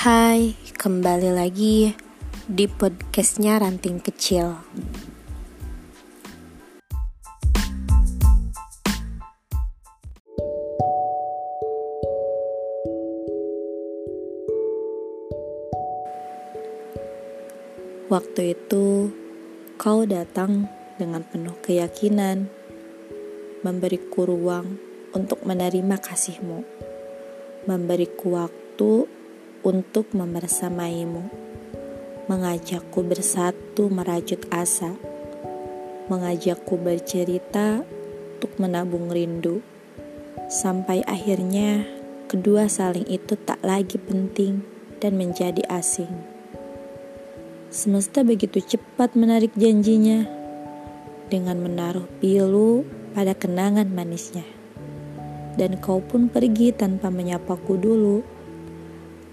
Hai, kembali lagi di podcastnya Ranting Kecil. Waktu itu, kau datang dengan penuh keyakinan, memberiku ruang untuk menerima kasihmu, memberiku waktu untuk membersamaimu, mengajakku bersatu merajut asa, mengajakku bercerita untuk menabung rindu, sampai akhirnya kedua saling itu tak lagi penting dan menjadi asing. Semesta begitu cepat menarik janjinya dengan menaruh pilu pada kenangan manisnya. Dan kau pun pergi tanpa menyapaku dulu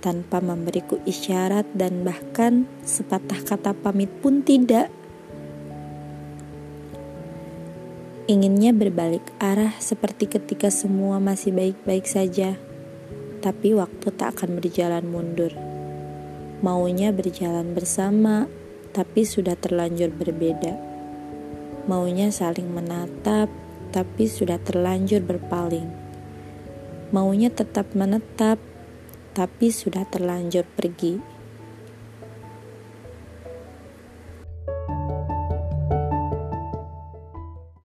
tanpa memberiku isyarat dan bahkan sepatah kata pamit pun tidak. Inginnya berbalik arah seperti ketika semua masih baik-baik saja, tapi waktu tak akan berjalan mundur. Maunya berjalan bersama, tapi sudah terlanjur berbeda. Maunya saling menatap, tapi sudah terlanjur berpaling. Maunya tetap menetap, tapi sudah terlanjur pergi.